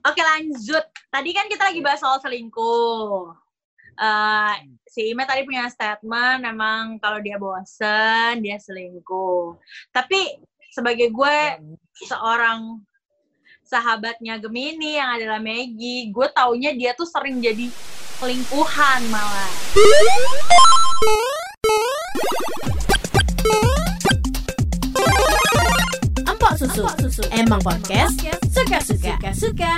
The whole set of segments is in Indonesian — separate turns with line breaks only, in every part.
Oke lanjut. Tadi kan kita lagi bahas soal selingkuh. Uh, si Ime tadi punya statement, memang kalau dia bosen, dia selingkuh. Tapi sebagai gue seorang sahabatnya Gemini yang adalah Maggie, gue taunya dia tuh sering jadi selingkuhan malah.
Empok susu. Emang podcast suka-suka. Suka.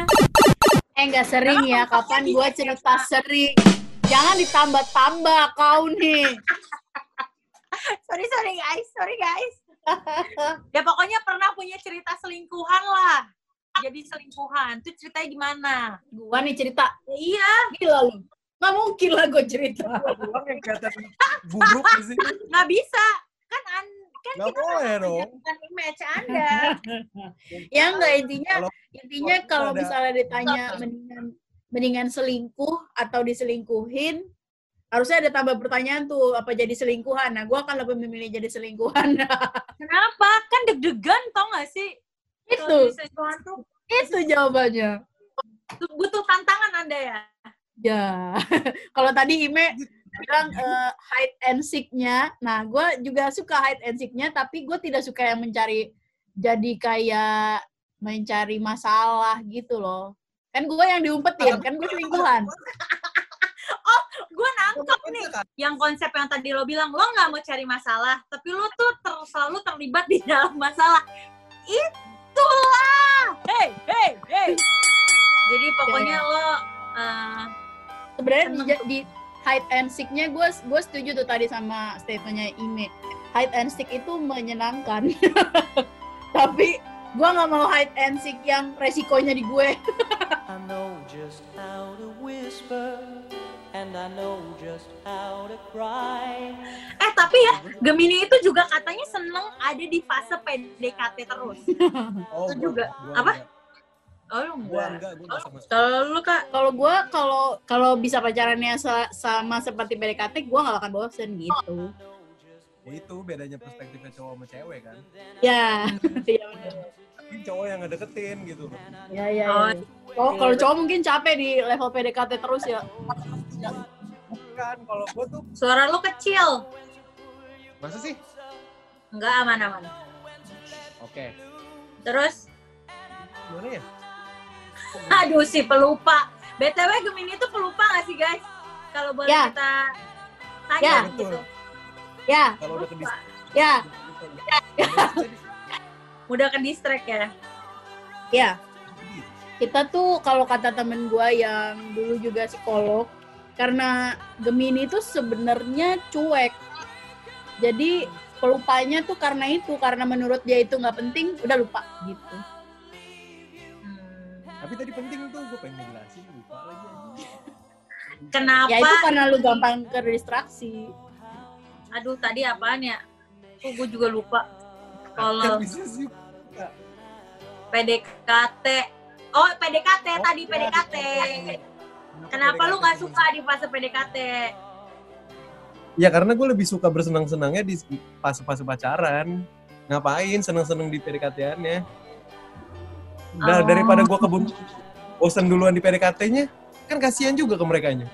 Eh nggak sering ya, kapan gue cerita sering. Jangan ditambah-tambah kau nih.
sorry sorry guys, sorry guys. ya pokoknya pernah punya cerita selingkuhan lah. Jadi selingkuhan. Itu ceritanya gimana?
Gua nih cerita.
Ya, iya.
Gila lu. Nggak mungkin lah gue cerita.
Doang yang kelihatan buruk sini.
Nggak bisa. Kan an kan
Nggak
kita
boleh dong.
image Anda.
ya enggak intinya
Kalau
intinya
kalau
kalau
ada-
misalnya ditanya mendingan mendingan selingkuh atau diselingkuhin harusnya ada tambah pertanyaan tuh apa jadi selingkuhan nah gue akan lebih memilih jadi selingkuhan
Kenapa? Kan deg-degan tau gak sih?
itu
tuh
itu jawabannya
tuh butuh tantangan Anda ya.
ya kalau tadi Ime bilang eh, hide and seek-nya nah gue juga suka hide and seek-nya tapi gue tidak suka yang mencari jadi kayak mencari masalah gitu loh kan gue yang diumpetin kan gue selingkuhan
Gue nangkep nih. Yang konsep yang tadi lo bilang, lo nggak mau cari masalah, tapi lo tuh ter- selalu terlibat di dalam masalah. Itulah! Hey, hey, hey! Jadi pokoknya lo uh,
sebenarnya di, di hide and seek-nya gue gue setuju tuh tadi sama statementnya Ime hide and seek itu menyenangkan tapi gue nggak mau hide and seek yang resikonya di gue
I know just how to whisper, and I know just how to cry.
eh tapi ya Gemini itu juga katanya seneng ada di fase PDKT terus.
Oh,
Itu juga.
gua
Apa?
Enggak.
Oh lu
Gua
enggak.
enggak, gua enggak sama sekali.
Kalau lu kak,
kalau gue kalau kalau bisa pacarannya sa- sama seperti PDKT gue nggak akan bosen gitu
Ya itu bedanya perspektifnya cowok sama cewek kan.
ya iya.
Tapi cowok yang ngedeketin gitu.
ya ya,
Oh,
ya. Cowok- kalau cowok mungkin capek di level PDKT terus ya
Kan kalau gua tuh
suara lu kecil.
masa sih?
Enggak aman-aman.
Oke.
Terus,
Gimana ya?
aduh si pelupa. BTW Gemini itu pelupa gak sih guys? Kalau boleh
Ya.
kita tanya
Ya.
gitu.
Ya
Kalau udah ke dis-
ya
Udah ke distract ya.
ya kita tuh kalau kata temen gue yang dulu juga psikolog karena Gemini itu sebenarnya cuek jadi pelupanya tuh karena itu karena menurut dia itu nggak penting udah lupa gitu.
Tapi tadi penting tuh gua pengen ngejelasin lupa lagi.
Kenapa?
ya itu karena lu gampang ke distraksi
Aduh tadi apaan ya? Oh, gue juga lupa. Kalau. PDKT. Oh, PDKT
Oh,
tadi
iya,
PDKT. Kenapa lu nggak suka di fase PDKT?
Ya karena gue lebih suka bersenang-senangnya di fase-fase pacaran. Ngapain seneng-seneng di PDKT-annya? Udah
Oh.
daripada gue kebun bosan duluan di PDKT-nya, kan kasihan juga ke mereka nya.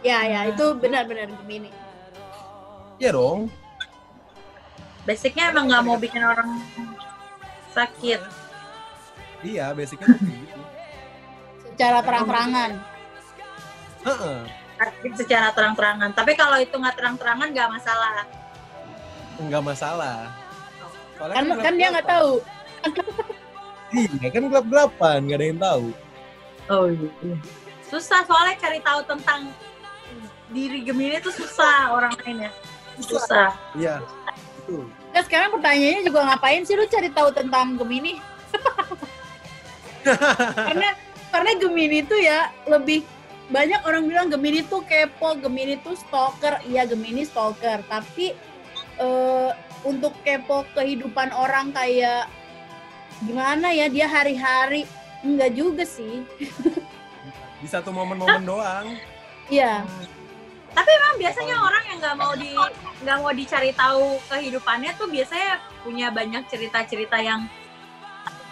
ya ya itu benar-benar Gemini
Iya dong.
Basicnya emang nggak mau bikin orang sakit.
Iya, basicnya gitu.
secara terang-terangan
Heeh.
Sakit secara terang-terangan. Tapi kalau itu nggak terang-terangan nggak masalah.
Enggak masalah. Soalnya
kan kan dia nggak
gelap-gelapan.
tahu
Iya, kan gelap-gelapan, nggak ada yang tahu.
Oh iya. Susah soalnya cari tahu tentang diri Gemini itu susah orang lainnya. Susah.
Iya. Betul.
Nah, sekarang pertanyaannya juga ngapain sih lu cari tahu tentang Gemini? karena karena Gemini itu ya lebih banyak orang bilang Gemini tuh kepo, Gemini tuh stalker. Iya Gemini stalker, tapi eh, untuk kepo kehidupan orang kayak gimana ya dia hari-hari enggak juga sih.
Di satu momen-momen doang.
Iya.
Tapi emang biasanya orang yang nggak mau di nggak mau dicari tahu kehidupannya tuh biasanya punya banyak cerita-cerita yang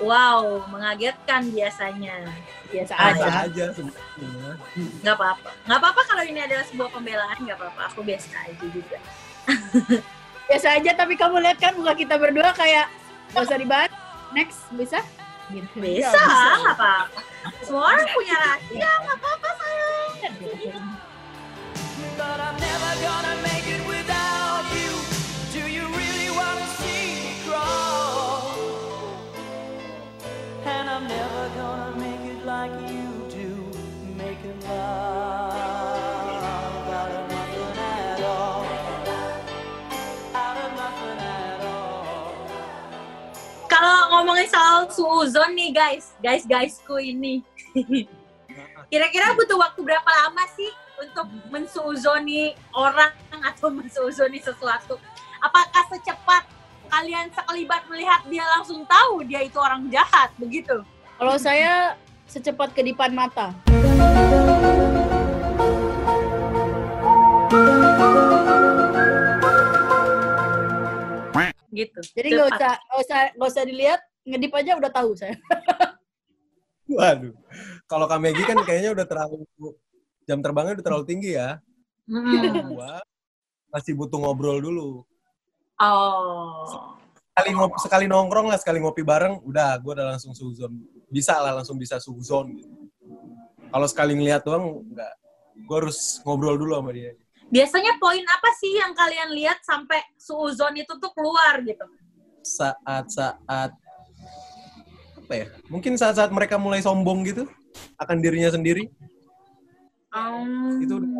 wow, mengagetkan biasanya. Biasa aja.
Biasa aja sebenarnya.
Nggak apa-apa. Nggak apa-apa kalau ini adalah sebuah pembelaan, nggak apa-apa. Aku biasa aja juga.
Biasa aja tapi kamu lihat kan muka kita berdua kayak gak usah dibahas. Next, bisa? Gitu.
Bisa,
Ya,
nggak apa-apa. Semua orang punya rahasia, nggak apa-apa sayang. Suuzon nih guys, guys-guysku ini. Kira-kira butuh waktu berapa lama sih untuk mensuuzoni orang atau mensuuzoni sesuatu? Apakah secepat kalian sekelibat melihat dia langsung tahu dia itu orang jahat begitu?
Kalau saya secepat kedipan mata.
Gitu.
Jadi nggak usah nggak usah nggak usah dilihat, ngedip aja udah tahu saya.
Waduh. Kalau Kak Megi kan kayaknya udah terlalu jam terbangnya udah terlalu tinggi ya. Gua masih butuh ngobrol dulu.
Oh.
Sekali ngop, sekali nongkrong lah, sekali ngopi bareng, udah gue udah langsung suzon. Bisa lah langsung bisa suzon gitu. Kalau sekali ngeliat doang enggak. Gue harus ngobrol dulu sama dia.
Biasanya poin apa sih yang kalian lihat sampai suuzon itu tuh keluar gitu?
Saat-saat apa ya? Mungkin saat-saat mereka mulai sombong gitu akan dirinya sendiri.
Um,
itu udah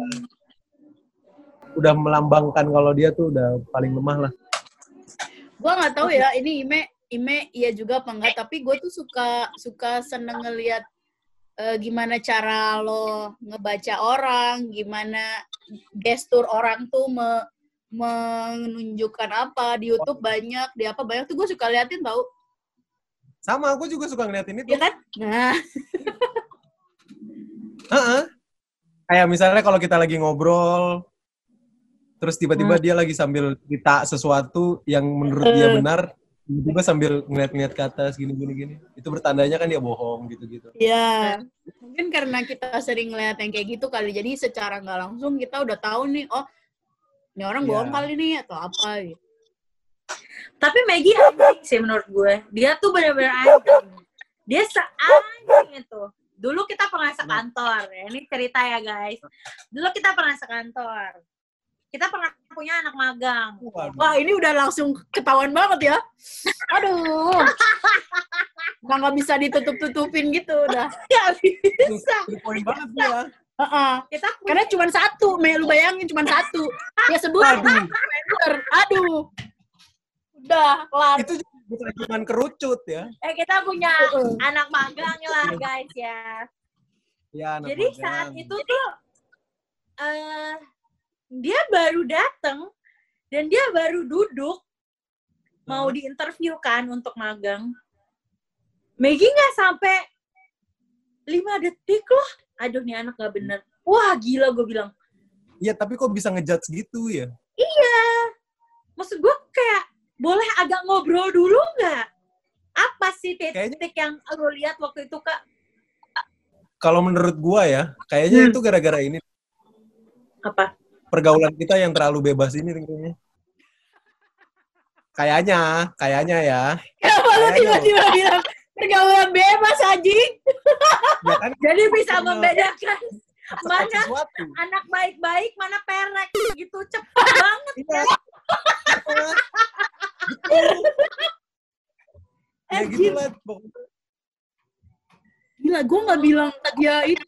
udah melambangkan kalau dia tuh udah paling lemah lah.
Gua nggak tahu ya, ini Ime Ime iya juga apa enggak, tapi gue tuh suka suka seneng ngelihat eh, gimana cara lo ngebaca orang, gimana gestur orang tuh me- menunjukkan apa di YouTube banyak, di apa banyak tuh gue suka liatin tau,
Sama aku juga suka ngeliatin itu.
ya kan? Nah,
Heeh. Kayak misalnya kalau kita lagi ngobrol, terus tiba-tiba dia lagi sambil cerita sesuatu yang menurut dia
Eh.
benar, tiba-tiba sambil ngeliat-ngeliat ke atas gini-gini gini. Itu bertandanya kan dia bohong gitu-gitu.
ya mungkin karena kita sering ngeliat yang kayak gitu kali, jadi secara nggak langsung kita udah tahu nih, oh ini orang
Iya.
bohong kali nih atau apa gitu.
Tapi Maggie anjing sih menurut gue. Dia tuh bener-bener anjing. Dia seanjing itu. Dulu kita pernah sekantor. Ya. Ini cerita ya guys. Dulu kita pernah sekantor. Kita pernah punya anak magang.
Waduh.
Wah ini udah langsung ketahuan banget ya. Aduh. Udah nggak bisa ditutup-tutupin gitu udah.
Gak bisa.
Poin banget dia.
Heeh.
Kita punya
Karena cuma satu, Me, lu bayangin cuma satu. Dia sebut,
Aduh.
Aduh. Udah, kelar.
Itu bukan cuma kerucut ya.
eh kita punya anak magang lah guys ya.
Ya, anak
Jadi
magang.
saat itu tuh eh dia baru datang dan dia baru duduk mau diinterview kan untuk magang. Maggie nggak sampai lima detik loh. Aduh nih anak nggak bener. Wah gila gue bilang.
Iya, tapi kok bisa ngejudge gitu ya?
Maksud gue kayak boleh agak ngobrol dulu nggak? Apa sih titik yang lo lihat waktu itu kak?
Kalau menurut gua ya, kayaknya
Hmm.
itu gara-gara ini
Apa?
pergaulan kita yang terlalu bebas ini kayaknya. Kayaknya, kayaknya ya.
Kenapa
Kayaknya.
tiba-tiba bilang pergaulan bebas, Haji?
Ya kan
Jadi bisa membedakan Mana?
sesuatu.
anak baik-baik mana perek gitu cepet banget
Iya. Ya
Anjir.
gitu lah. pokoknya.
Gila, gue nggak bilang dia itu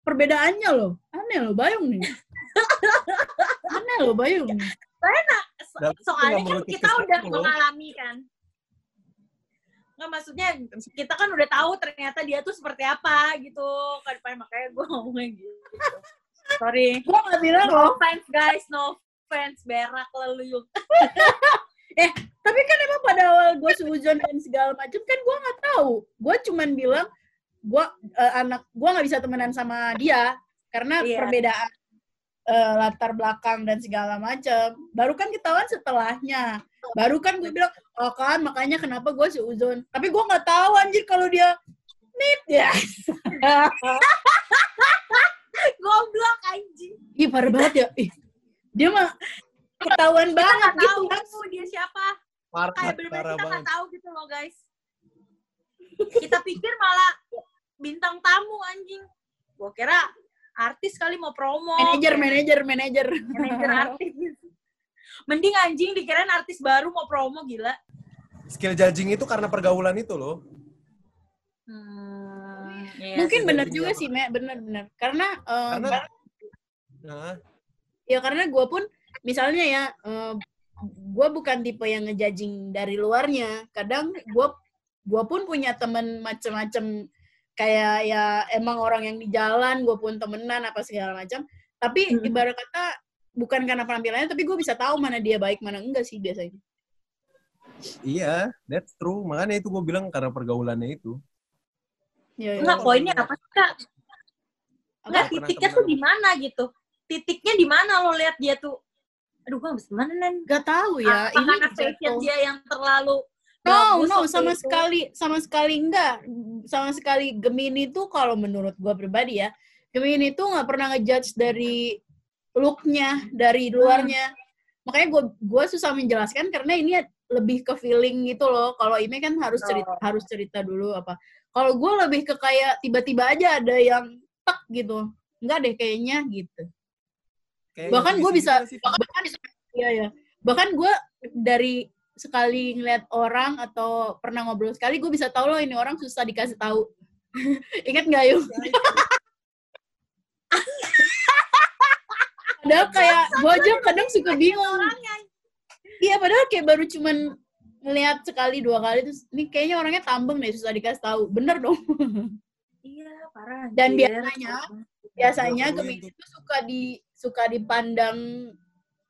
perbedaannya loh. Aneh loh, Bayung nih. Aneh loh, Bayung.
So-
Dan itu
soalnya kan kita udah
loh.
mengalami kan nggak maksudnya kita kan udah tahu ternyata dia tuh seperti apa gitu kan makanya gue ngomongnya gitu sorry
Gue nggak bilang
no
loh.
offense guys no offense berak lalu
Tapi kan emang pada awal gue seuzon dan segala macam kan gue nggak tahu. Gue cuman bilang gue anak gue nggak bisa temenan sama dia karena
Iya.
perbedaan eh, latar belakang dan segala macam. Baru kan ketahuan setelahnya. Baru kan gue bilang, oh kan makanya kenapa gue seuzon. Tapi gue nggak tahu anjir kalau dia nit ya.
Goblok anjing.
Ih parah banget ya. Ih, dia mah ketahuan
Kita
banget
nggak
gitu
tahu
kan.
dia siapa.
Parah,
Kayak bener-bener kita
banget.
nggak tahu gitu loh guys. Kita pikir malah bintang tamu anjing. Gua kira artis kali mau promo.
Manajer, manajer, manajer.
Manajer artis. Mending anjing dikirain artis baru mau promo gila.
Skill judging itu karena pergaulan itu loh.
Hmm, iya
Mungkin bener juga
apa?
sih, Mek. Bener-bener. Karena, eh,
Karena nah,
ya karena gue pun, misalnya ya, gue bukan tipe yang ngejudging dari luarnya. Kadang gue gue pun punya temen macem-macem kayak ya emang orang yang di jalan, gue pun temenan apa segala macam. Tapi
Hmm.
ibarat kata bukan karena penampilannya, tapi gue bisa tahu mana dia baik, mana enggak sih biasanya.
iya, that's true. Makanya itu gue bilang karena pergaulannya itu.
Ya, ya.
Enggak, poinnya apa sih, Kak? Enggak, titiknya tuh di mana gitu. Titiknya di mana lo lihat dia tuh? Aduh, gua habis mana, Nen?
Gak tahu ya.
Apa
ini
karena fashion dia yang terlalu
No, no, sama
itu?
sekali, sama sekali enggak. Sama sekali Gemini tuh kalau menurut gua pribadi ya, Gemini tuh nggak pernah ngejudge dari looknya, dari luarnya. Makanya gua gua susah menjelaskan karena ini lebih ke feeling gitu loh. Kalau ini kan harus cerita, harus cerita dulu apa. Kalau gua lebih ke kayak tiba-tiba aja ada yang tek gitu. Enggak deh kayaknya gitu.
Kayak
Bahkan
yang
gue
gitu
bisa,
sih.
bahkan iya ya. Bahkan gue dari sekali ngeliat orang atau pernah ngobrol sekali, gue bisa tahu loh ini orang susah dikasih tahu. Ingat nggak yuk? Padahal kayak gue aja kadang suka bingung. Iya padahal kayak baru cuman ngeliat sekali dua kali terus ini kayaknya orangnya tambeng deh susah dikasih tahu. Bener dong.
Iya, parah.
Dan biasanya biasanya
perluin
Gemini itu suka di suka dipandang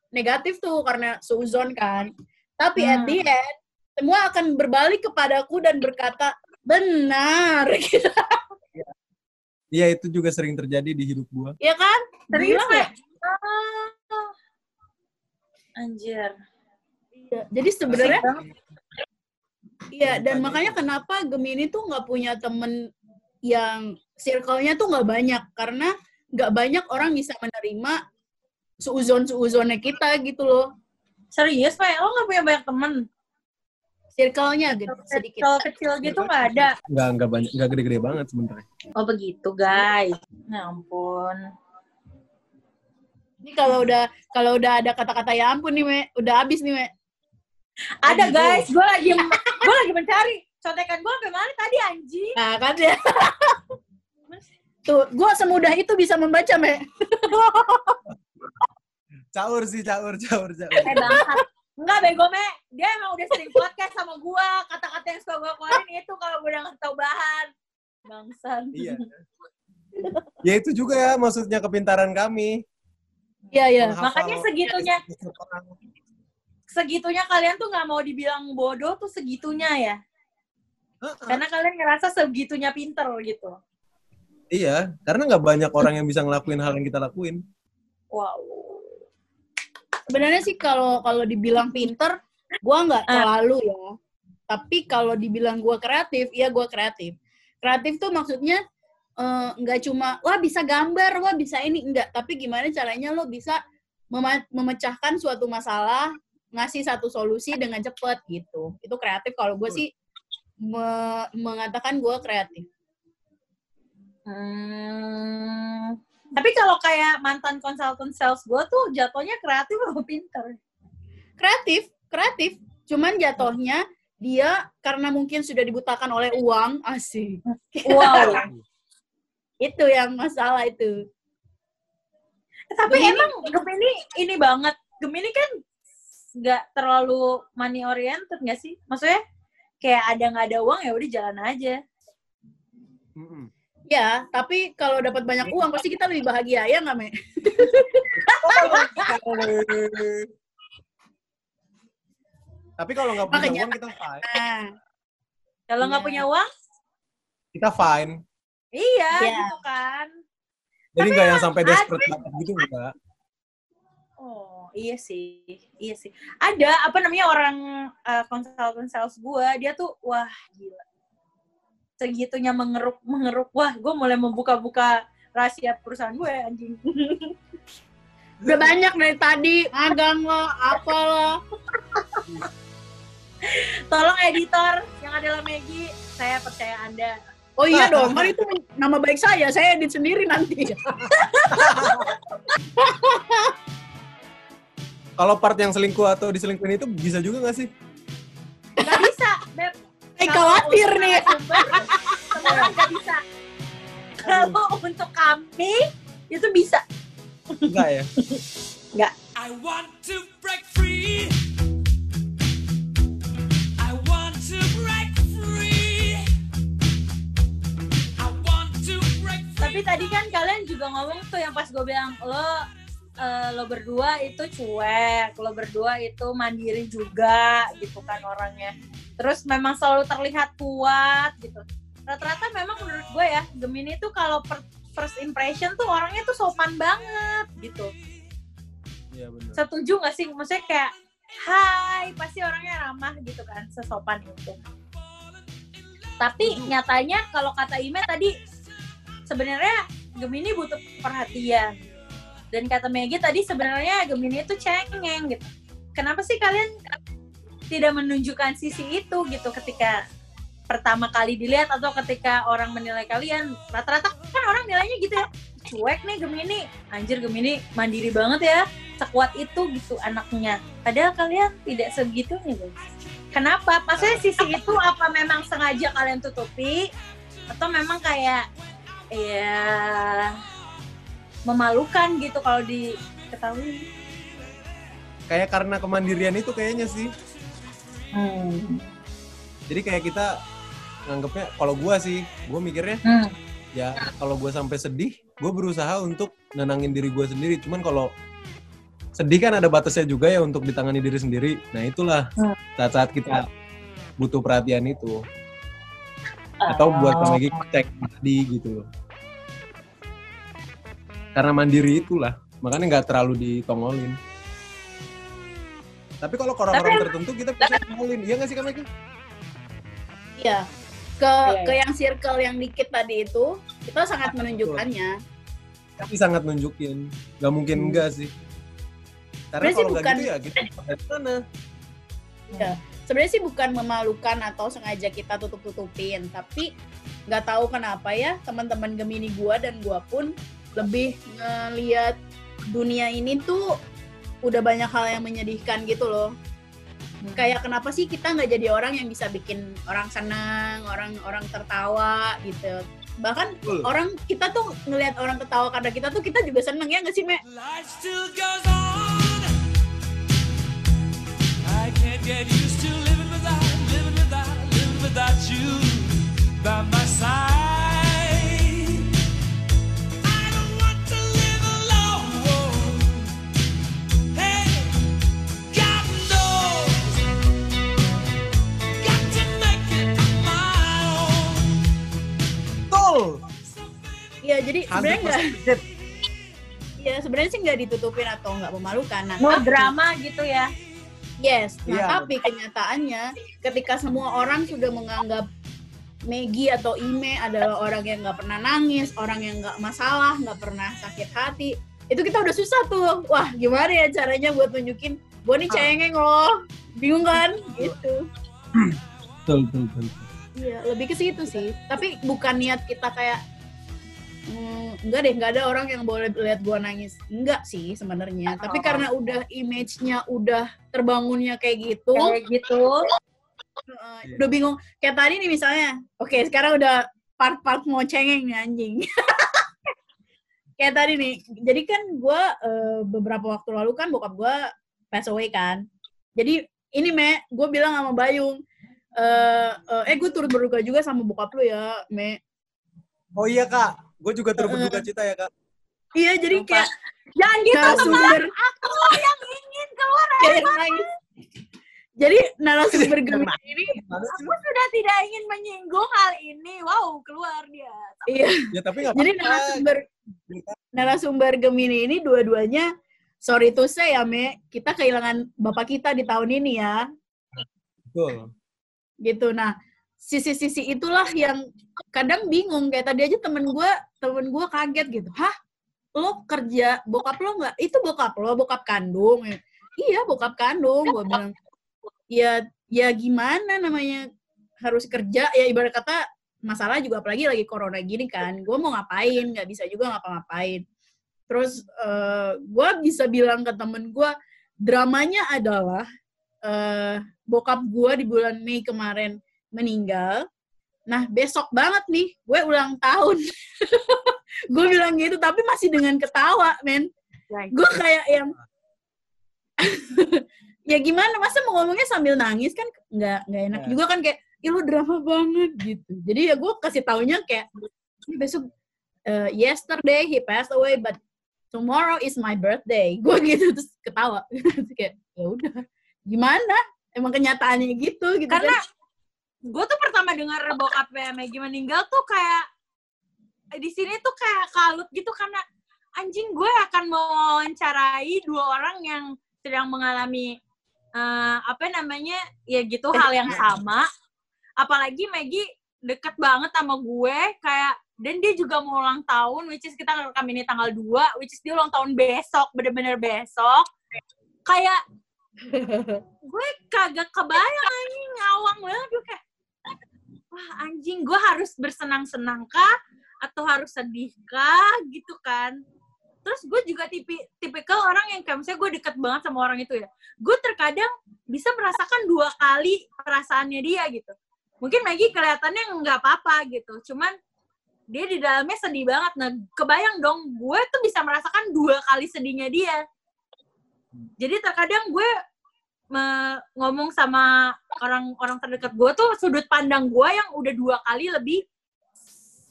negatif tuh karena suzon kan. Tapi at
Hmm.
the end semua akan berbalik kepadaku dan berkata benar gitu.
Iya, itu juga sering terjadi di hidup gue.
Ya kan?
Serius, Mek?
nggak?
Ah. Anjir.
Iya. Jadi sebenarnya iya dan makanya kenapa Gemini tuh nggak punya temen yang circle-nya tuh nggak banyak karena nggak banyak orang bisa menerima suuzon suuzonnya kita gitu loh.
Serius, Mek? Lo gak punya banyak temen?
Circle-nya gitu sedikit.
Kalau kecil gitu gak ada?
Nggak, nggak banyak, nggak gede-gede banget sebenarnya.
Oh begitu, guys. Ya ampun.
Ini kalau udah kalau udah ada kata-kata ya ampun nih, Me. Udah habis nih, Me.
Ada
gitu.
guys, gue lagi gue lagi mencari contekan gue sampai mana tadi anjing.
Nah, kan ya. Tuh, gua semudah itu bisa membaca, Me.
Caur sih, caur, caur, caur.
Eh bangsat. Enggak bego me, dia emang udah sering podcast sama gue. Kata-kata yang suka gue keluarin itu kalau gue udah nggak tahu bahan. Bangsat.
Iya. Ya itu juga ya maksudnya kepintaran kami.
Iya, iya.
Makanya segitunya,
orang.
segitunya kalian tuh nggak mau dibilang bodoh tuh segitunya ya.
Heeh.
Karena kalian ngerasa segitunya pinter gitu.
Iya, karena nggak banyak orang yang bisa ngelakuin hal yang kita lakuin.
Wow.
Sebenarnya sih kalau kalau dibilang pinter, gua nggak
Ah.
terlalu ya. Tapi kalau dibilang gua kreatif, iya gua kreatif. Kreatif tuh maksudnya eh, nggak cuma wah bisa gambar, wah bisa ini enggak, tapi gimana caranya lo bisa mema- memecahkan suatu masalah, ngasih satu solusi dengan cepat gitu. Itu kreatif kalau gue sih me- mengatakan gue kreatif.
Hmm. Tapi kalau kayak mantan konsultan sales gue tuh jatuhnya kreatif atau pinter?
kreatif, kreatif. Cuman jatuhnya dia karena mungkin sudah dibutakan oleh uang, asik.
Wow.
Itu yang masalah itu.
Tapi
Gemini-
emang Gemini ini banget. Gemini kan nggak terlalu money oriented nggak sih? Maksudnya kayak ada nggak ada uang ya udah jalan aja.
Mm-mm.
Ya, tapi kalau dapat banyak uang pasti kita lebih bahagia ya nggak, Me?
Tapi kalau nggak punya
Makanya-
uang kita fine.
Nah,
Kalau nggak
Iya.
punya uang,
Kita fine.
iya
Iya.
gitu kan.
Jadi nggak yang sampai desperate banget gitu enggak.
Oh. iya sih, iya sih. Ada apa namanya orang uh, konsultan sales gue, dia tuh wah gila. Segitunya mengeruk mengeruk, wah gue mulai membuka-buka rahasia perusahaan gue anjing.
Udah banyak dari tadi, magang lo, apa lo.
Tolong editor yang adalah Maggie, saya percaya Anda.
Oh iya dong, kan itu nama baik saya, saya edit sendiri nanti.
Kalau part yang selingkuh atau diselingkuhin itu bisa juga gak sih?
Gak bisa, Beb.
Eh khawatir nih.
Semua gak bisa. Kalau untuk kami, itu bisa.
Enggak ya?
I want to break free. I want to break free. I want to break free.
Tapi tadi kan kalian juga ngomong tuh yang pas gue bilang, lo eh, lo berdua itu cuek, lo berdua itu mandiri juga gitu kan orangnya. Terus memang selalu terlihat kuat gitu. Rata-rata memang menurut gue ya, Gemini tuh kalau first impression tuh orangnya tuh sopan banget gitu.
Iya benar.
Setuju gak sih? Maksudnya kayak, hai, pasti orangnya ramah gitu kan, sesopan itu. Tapi nyatanya kalau kata Ime tadi, sebenarnya Gemini butuh perhatian. Dan kata Maggie tadi sebenarnya Gemini itu cengeng gitu. Kenapa sih kalian tidak menunjukkan sisi itu gitu ketika pertama kali dilihat atau ketika orang menilai kalian? Rata-rata kan orang nilainya gitu ya. Cuek nih Gemini. Anjir Gemini mandiri banget ya. Sekuat itu gitu anaknya. Padahal kalian tidak segitunya guys. Kenapa? Maksudnya sisi itu apa memang sengaja kalian tutupi? Atau memang kayak ya memalukan gitu kalau diketahui
Kayak karena kemandirian itu kayaknya sih.
hmm.
Jadi kayak kita nganggapnya, kalau gua sih, gua mikirnya
Hmm.
ya kalau gue sampai sedih, gue berusaha untuk nenangin diri gue sendiri. Cuman kalau sedih kan ada batasnya juga ya untuk ditangani diri sendiri. Nah itulah
Hmm.
saat-saat kita butuh perhatian itu. Atau buat
Oh.
lagi cek tadi gitu loh. Karena mandiri itulah, makanya nggak terlalu ditongolin. Tapi kalau ke orang-orang tertentu kita bisa tongolin, iya nggak sih Meki?
Iya. Ke
Iya,
ke yang circle yang dikit tadi itu, kita sangat menunjukkannya.
Tapi sangat nunjukin, nggak mungkin
Hmm.
enggak sih. Karena
Sebenarnya sih
kalau nggak
bukan-
gitu ya kita dari mana?
Sebenarnya sih bukan memalukan atau sengaja kita tutup-tutupin, tapi nggak tahu kenapa ya teman-teman Gemini gua dan gua pun lebih ngeliat dunia ini tuh udah banyak hal yang menyedihkan gitu loh. Kayak kenapa sih kita nggak jadi orang yang bisa bikin orang senang, orang orang tertawa gitu. Bahkan
Betul.
orang kita tuh ngelihat orang ketawa karena kita tuh kita juga seneng ya nggak sih, Me?
Life still goes on. I can't get used to living without, living without, living without you by my side.
Iya, jadi sebenarnya nggak
100%.
ya sebenarnya sih nggak ditutupin atau nggak memalukan. Nah,
no
tapi-
drama gitu ya
Yes, nah
Iya.
tapi kenyataannya ketika semua orang sudah menganggap Maggie atau Ime adalah orang yang nggak pernah nangis, orang yang nggak masalah, nggak pernah sakit hati, itu kita udah susah tuh. Wah, gimana ya caranya buat nunjukin gue nih cengeng loh, bingung kan? Gitu.
Betul, betul, betul.
Iya, lebih ke situ sih. Tapi bukan niat kita kayak hmm, enggak deh, enggak ada orang yang boleh lihat gua nangis. Enggak sih sebenarnya. Tapi
Oh.
karena udah image-nya udah terbangunnya kayak gitu,
kayak gitu
Uh, udah bingung kayak tadi nih misalnya oke sekarang udah part-part mau cengeng nih anjing kayak tadi nih jadi kan gue beberapa waktu lalu kan bokap gue pass away kan jadi ini me gue bilang sama Bayung eh eh, eh gue turut berduka juga sama bokap lu ya me
Oh iya kak, gue juga turut berduka cita ya kak.
iya jadi
Sumpah.
kayak
jangan gitu
narasumber
aku yang ingin keluar
kayak nangis jadi narasumber Gemini ini
aku sudah tidak ingin menyinggung hal ini wow keluar dia
iya
Ya tapi nggak
Jadi
apa-apa.
narasumber narasumber Gemini ini dua-duanya sorry to say ya, Me, kita kehilangan bapak kita di tahun ini ya.
Betul.
gitu nah sisi-sisi itulah yang kadang bingung kayak tadi aja temen gue temen gue kaget gitu. Hah? Lo kerja bokap lo nggak? Itu bokap lo bokap kandung. Ya, iya bokap kandung. Gue bilang ya ya gimana namanya harus kerja? Ya ibarat kata masalah juga apalagi lagi corona gini kan gue mau ngapain? Nggak bisa juga ngapa-ngapain. Terus gue bisa bilang ke temen gue dramanya adalah eh bokap gue di bulan Mei kemarin meninggal. Nah, besok banget nih, gue ulang tahun. gue bilang gitu, tapi masih dengan ketawa, men. Gue kayak yang... ya gimana, masa mau ngomongnya sambil nangis kan nggak nggak enak
Ya.
juga kan kayak, ya lu drama banget gitu. Jadi ya gue kasih taunya kayak, "Ini besok, eh, yesterday he passed away, but tomorrow is my birthday. Gue gitu, terus ketawa. Terus kayak, ya udah, gimana? Emang kenyataannya gitu, gitu
Karena
kan.
Gue tuh pertama dengar bokapnya Maggie meninggal tuh kayak di sini tuh kayak kalut gitu karena anjing gue akan mewawancarai dua orang yang sedang mengalami eh, apa namanya ya gitu hal yang sama. Apalagi Maggie deket banget sama gue kayak dan dia juga mau ulang tahun which is kita ngerekam ini tanggal 2 which is dia ulang tahun besok bener-bener besok. Kayak gue kagak kebayang anjing ngawang banget gue kayak wah anjing gue harus bersenang-senang kah? Atau harus sedih kah? Gitu kan. Terus gue juga tipi tipikal orang yang kayak misalnya gue deket banget sama orang itu ya. Gue terkadang bisa merasakan dua kali perasaannya dia gitu. Mungkin Maggie kelihatannya nggak apa-apa gitu cuman dia di dalamnya sedih banget. Nah kebayang dong gue tuh bisa merasakan dua kali sedihnya dia. Jadi terkadang gue ngomong sama orang-orang terdekat gue tuh sudut pandang gue yang udah dua kali lebih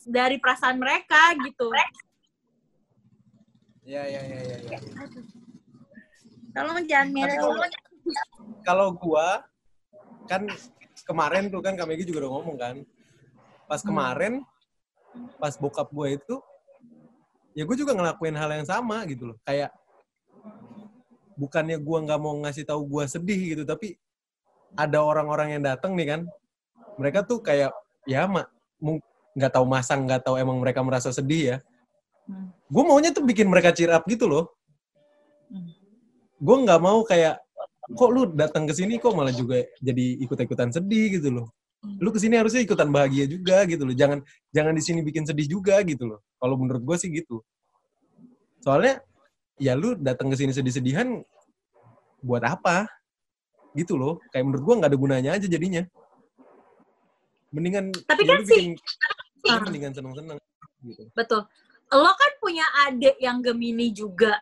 dari perasaan mereka gitu.
Iya, iya, iya, iya. Ya.
Tolong jangan melo.
kalau, gua kan kemarin tuh kan Kak Megi juga udah ngomong kan. Pas kemarin pas bokap gue itu ya gue juga ngelakuin hal yang sama gitu loh. Kayak bukannya gua nggak mau ngasih tahu gua sedih gitu, tapi ada orang-orang yang datang nih kan. Mereka tuh kayak ya mak nggak tahu masang, nggak tahu emang mereka merasa sedih ya.
Hmm.
Gue maunya tuh bikin mereka cheer up gitu loh.
Hmm.
Gue nggak mau kayak kok lu datang ke sini kok malah juga jadi ikut-ikutan sedih gitu loh. Lu ke sini harusnya ikutan bahagia juga gitu loh. Jangan jangan di sini bikin sedih juga gitu loh. Kalau menurut gue sih gitu. Soalnya ya lu datang ke sini sedih-sedihan buat apa? Gitu loh. Kayak menurut gue nggak ada gunanya aja jadinya. Mendingan
Tapi
ya
kan sih-
ya
Ah.
mendingan seneng-seneng gitu.
Betul. Lo kan punya adik yang Gemini juga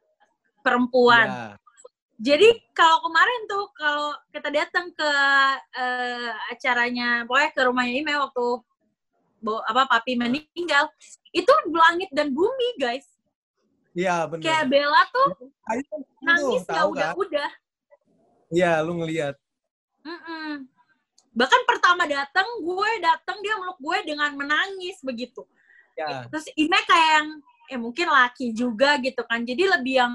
perempuan.
Ya.
Jadi kalau kemarin tuh kalau kita datang ke eh, acaranya pokoknya ke rumahnya Ime waktu bo, apa papi meninggal, itu langit dan bumi guys.
Iya bener.
Kayak Bella tuh
Ayo,
nangis
tuh,
nggak
tahu kan?
udah-udah.
Iya, lu ngelihat.
Mm-mm. Bahkan pertama datang, gue datang dia meluk gue dengan menangis begitu.
Ya,
Terus Ime kayak yang, eh mungkin laki juga gitu kan. Jadi lebih yang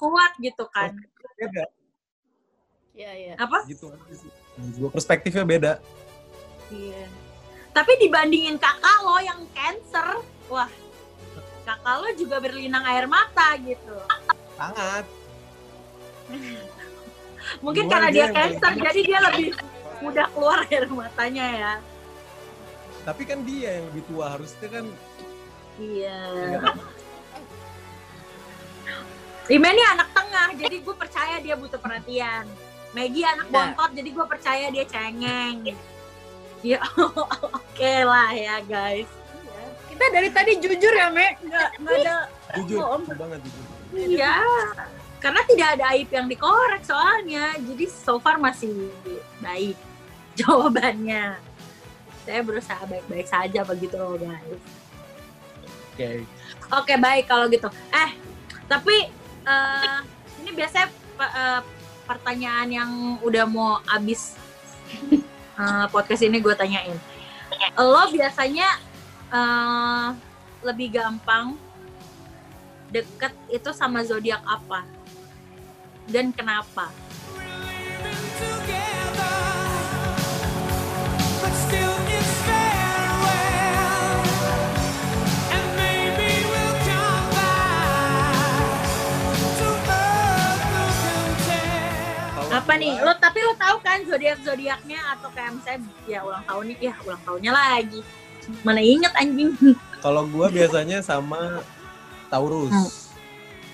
kuat gitu kan.
beda.
Iya, iya.
Apa?
Gitu. Menurut gua perspektifnya beda.
Iya. Tapi dibandingin kakak lo yang cancer, wah, kakak lo juga berlinang air mata gitu.
Sangat.
Mungkin
Gua
karena
dia
cancer, jadi dia lebih mudah keluar air matanya ya.
Tapi kan dia yang lebih tua harusnya kan
Iya.
ya,
Rima ini anak tengah, jadi gue percaya dia butuh perhatian. Maggie anak
Nah.
bontot, jadi gue percaya dia cengeng. Ya, oke lah ya guys.
Kita dari tadi jujur ya, Me. Nggak, nggak ada
jujur,
bohong.
jujur banget jujur.
Iya, karena tidak ada aib yang dikorek soalnya. Jadi so far masih baik jawabannya. Saya berusaha baik-baik saja begitu loh guys.
Oke.
Oke baik kalau gitu. Eh tapi eh, ini biasanya eh, pertanyaan yang udah mau abis eh, podcast ini gue tanyain. Lo biasanya eh, lebih gampang deket itu sama zodiak apa? Dan kenapa? Apa nih? Lo tapi lo tahu kan zodiak zodiaknya atau kayak misalnya ya ulang tahun nih, ya ulang tahunnya lagi. Mana inget anjing?
Kalau gua biasanya sama Taurus.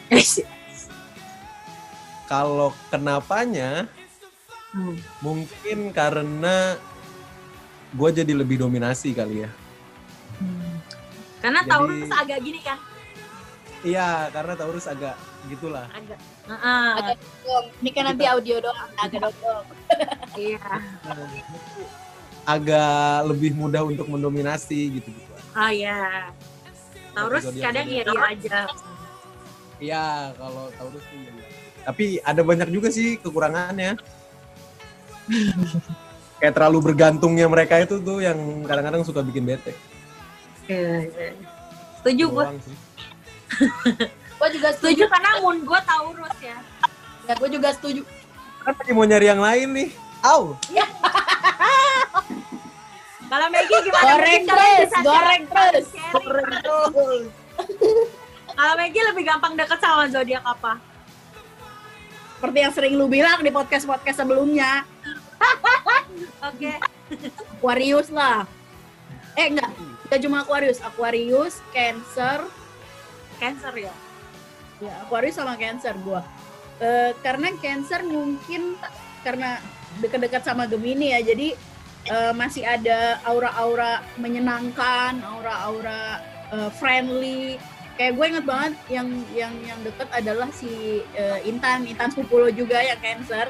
Hmm.
Kalau kenapanya
Hmm.
mungkin karena gua jadi lebih dominasi kali ya.
Karena
Jadi-
Taurus agak gini kan,
Iya, karena Taurus agak gitulah.
agak. Heeh,
Agak dong. Ini kan nanti audio doang, agak dong.
iya.
Agak lebih mudah untuk mendominasi gitu gitu.
Oh iya. Taurus kadang iya iya aja.
Iya, kalau Taurus tuh iya. Tapi ada banyak juga sih kekurangannya. Kayak terlalu bergantungnya mereka itu tuh yang kadang-kadang suka bikin bete.
Iya, iya. Setuju gue.
Gue juga
Setuju karena moon gue Taurus ya.
Ya, gue juga setuju.
Kan lagi mau nyari yang lain nih. Au.
Kalau Maggie gimana?
Goreng
Mungkin kalian
terus, goreng terus.
Kalau Maggie lebih gampang deket sama zodiak apa?
Seperti yang sering lu bilang di podcast-podcast sebelumnya.
Oke.
Aquarius lah. Eh enggak, enggak cuma Aquarius, Aquarius, Cancer,
Cancer ya.
ya Aquarius sama Cancer gua. Eh, karena Cancer mungkin karena dekat-dekat sama Gemini ya, jadi eh, masih ada aura-aura menyenangkan, aura-aura eh, friendly. Kayak gue inget banget yang yang yang deket adalah si eh, Intan, Intan sepupu lo juga yang Cancer.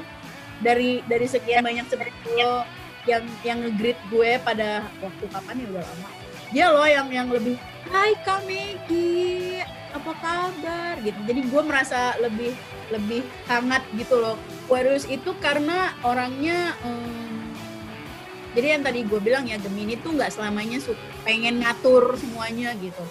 Dari dari sekian banyak sepupu lo yang yang nge-greet gue pada waktu kapan ya udah lama. Dia loh yang yang lebih Hai Kak Megi, apa kabar gitu. Jadi gue merasa lebih lebih hangat gitu loh. Aquarius itu karena orangnya em, jadi yang tadi gue bilang ya Gemini tuh nggak selamanya pengen ngatur semuanya gitu.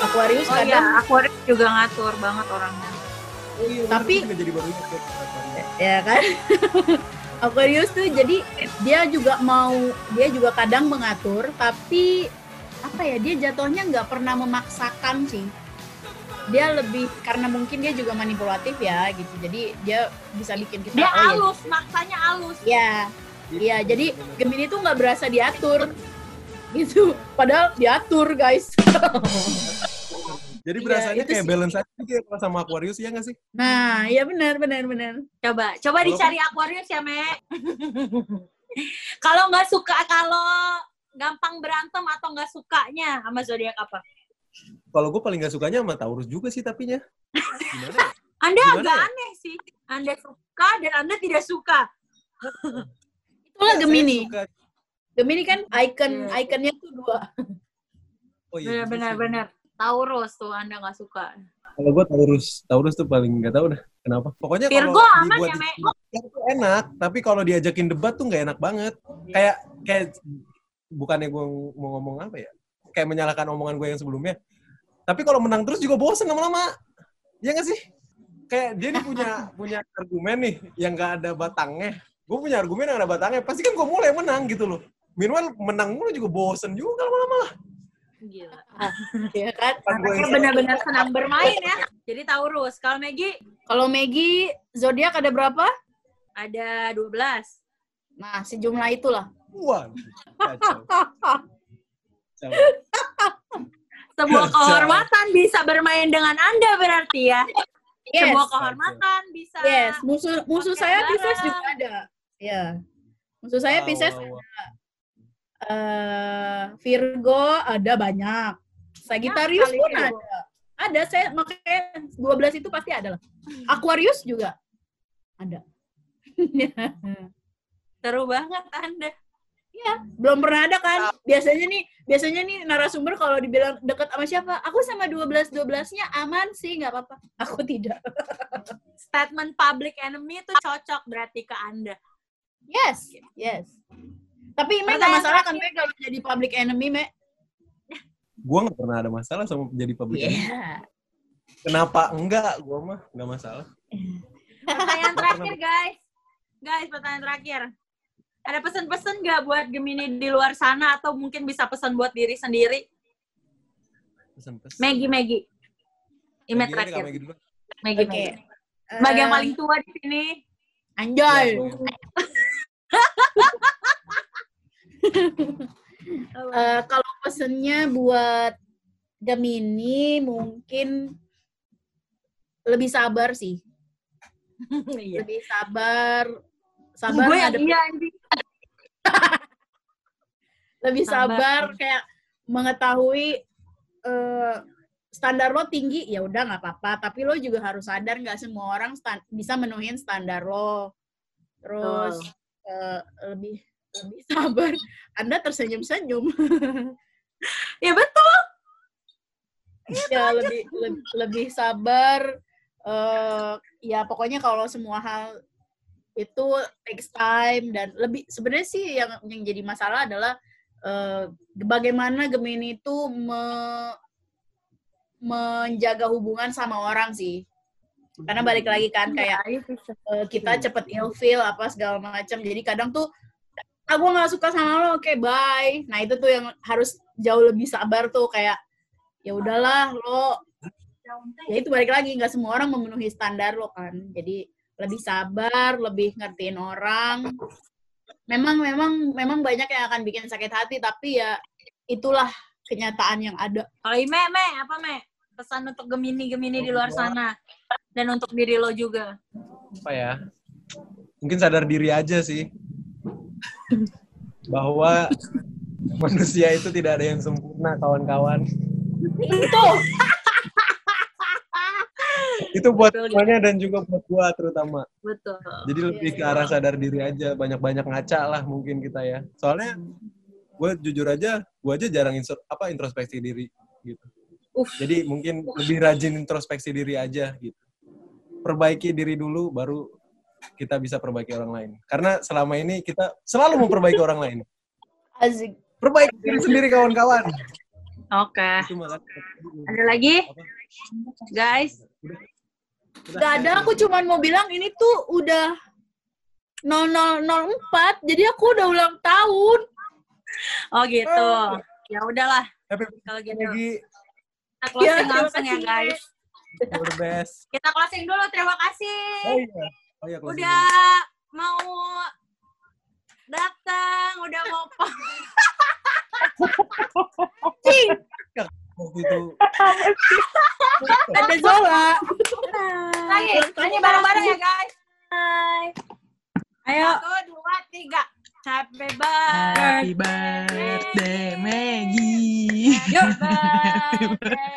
Aquarius
Oh
kadang
iya, Aquarius juga ngatur banget orangnya.
Oh iya,
Tapi-
gua juga jadi baru ingat ya,
ya kan Aquarius tuh jadi dia juga mau dia juga kadang mengatur tapi apa ya dia jatuhnya nggak pernah memaksakan sih. Dia lebih karena mungkin dia juga manipulatif ya gitu. Jadi dia bisa bikin kita
Dia
oh ya
halus, maksanya halus.
ya Iya, jadi Gemini tuh nggak berasa diatur. Gitu. Padahal diatur guys.
Jadi
Iya,
berasanya
itu
kayak
sih.
balance aja gitu ya sama Aquarius ya nggak sih?
nah iya benar benar benar.
Coba, coba
Kalau
dicari Aquarius ya, Me. kalau nggak suka, kalau gampang berantem atau nggak sukanya sama zodiak apa?
Kalau gue paling nggak sukanya sama Taurus juga sih tapinya. Gimana ya?
Anda
Gimana
agak
ya?
aneh sih. Anda suka dan Anda tidak suka.
itulah
Saya
Gemini
suka-
Gemini kan icon
Iya.
ikonnya tuh dua
Oh iya.
Benar, benar,
gitu sih.
benar. Taurus tuh Anda nggak suka.
Kalau gue Taurus, Taurus tuh paling nggak tahu dah kenapa. Pokoknya kalau
Virgo aman
dibuat
ya,
tuh enak, tapi kalau diajakin debat tuh nggak enak banget. Kayak kayak bukannya gue mau ngomong apa ya? Kayak menyalahkan omongan gue yang sebelumnya. Tapi kalau menang terus juga bosen lama-lama. Iya nggak sih? Kayak dia nih punya punya argumen nih yang nggak ada batangnya. Gue punya argumen yang ada batangnya. Pasti kan gue mulai menang gitu loh. Minimal menang mulu juga bosen juga lama-lama lah.
Gila.
ya kan
yang-
benar-benar senang bermain ya. Jadi Taurus. Kalau Maggie
Kalau Maggie, zodiak ada berapa?
ada 12.
Nah, sejumlah itulah.
Wah.
Sebuah kehormatan bisa bermain dengan Anda berarti ya.
Yes.
Sebuah kehormatan bisa.
Yes, musuh musuh saya. Pisces juga ada. Ya. Musuh saya Pisces
wow, wow.
Eh, Virgo ada banyak. Sagittarius pun
Virgo.
ada. Ada saya makanya 12 itu pasti ada lah. Aquarius juga ada.
Seru banget Anda.
Belum pernah ada kan? Biasanya nih, biasanya nih narasumber kalau dibilang deket sama siapa? Aku sama 12 12-nya aman sih, nggak apa-apa. Aku tidak.
Statement public enemy itu cocok berarti ke Anda.
Yes, yes. Tapi nggak
Pertanyaan
masalah kan Mek kalau jadi public enemy, Mek?
Gue nggak pernah ada masalah sama jadi public. enemy.
Iya.
Kenapa enggak? Gue mah nggak masalah.
Pertanyaan terakhir, guys. Guys, pertanyaan terakhir. Ada pesan-pesan nggak buat Gemini di luar sana atau mungkin bisa pesan buat diri sendiri?
Pesan-pesan.
Maggie, Maggie. Ime
Maggie aja, Kak,
terakhir.
Maggie dulu.
Maggie,
Oke.
Maggie. Sebagai yang
Eh,
paling tua di sini.
Anjay.
Iya,
Eh, kalau pesennya buat Gemini mungkin lebih sabar sih.
Iya.
Lebih sabar. Sabar
Gue
ngadepin-
iya,
lebih
Sabar.
sabar kayak mengetahui eh, standar lo tinggi ya udah nggak apa-apa tapi lo juga harus sadar nggak semua orang bisa menuhin standar lo terus eh, lebih lebih sabar anda tersenyum-senyum.
Ya betul.
ya lebih lebih, lebih sabar eh ya pokoknya kalau semua hal itu takes time dan lebih sebenarnya sih yang yang jadi masalah adalah eh, bagaimana Gemini itu me- menjaga hubungan sama orang sih. Karena balik lagi kan kayak eh, kita cepet ilfeel apa segala macam jadi kadang tuh aku nggak suka sama lo oke bye nah itu tuh yang harus jauh lebih sabar tuh kayak ya udahlah lo ya itu balik lagi nggak semua orang memenuhi standar lo kan jadi lebih sabar lebih ngertiin orang memang memang memang banyak yang akan bikin sakit hati tapi ya itulah kenyataan yang ada
Kalau Ime, Me, apa Me? Pesan untuk Gemini-Gemini di luar sana. Dan untuk diri lo juga.
apa ya? Mungkin sadar diri aja sih. Bahwa manusia itu tidak ada yang sempurna, kawan-kawan.
itu
Itu buat semuanya dan juga buat gua terutama.
Betul.
Jadi lebih ke arah sadar diri aja, banyak-banyak ngaca lah mungkin kita ya. Soalnya gue jujur aja, gue aja jarang apa introspeksi diri gitu.
Uff.
Jadi mungkin lebih rajin introspeksi diri aja gitu. Perbaiki diri dulu, baru kita bisa perbaiki orang lain. Karena selama ini kita selalu memperbaiki orang lain.
asik
Perbaiki diri sendiri kawan-kawan.
Oke.
Makanya.
Ada lagi?
Apa?
Guys.
Udah,
Gak ada, aku cuman mau bilang ini tuh udah 0004, jadi aku udah ulang tahun.
Oh gitu. Ya udahlah. Kalau gitu.
lagi.
Kita closing
Ya,
langsung ya guys.
You're the best.
Kita closing dulu. Terima kasih.
Oh iya. Oh iya, closing
Udah mau datang. Udah mau
Cing,
dulu. Waktu itu
ada Zola.
Lagi. Nyanyi bareng-bareng ya guys. Hai.
Ayo.
Satu, dua, tiga. Happy birthday.
Happy birthday Maggie.
Yuk.
Maggie.
Birthday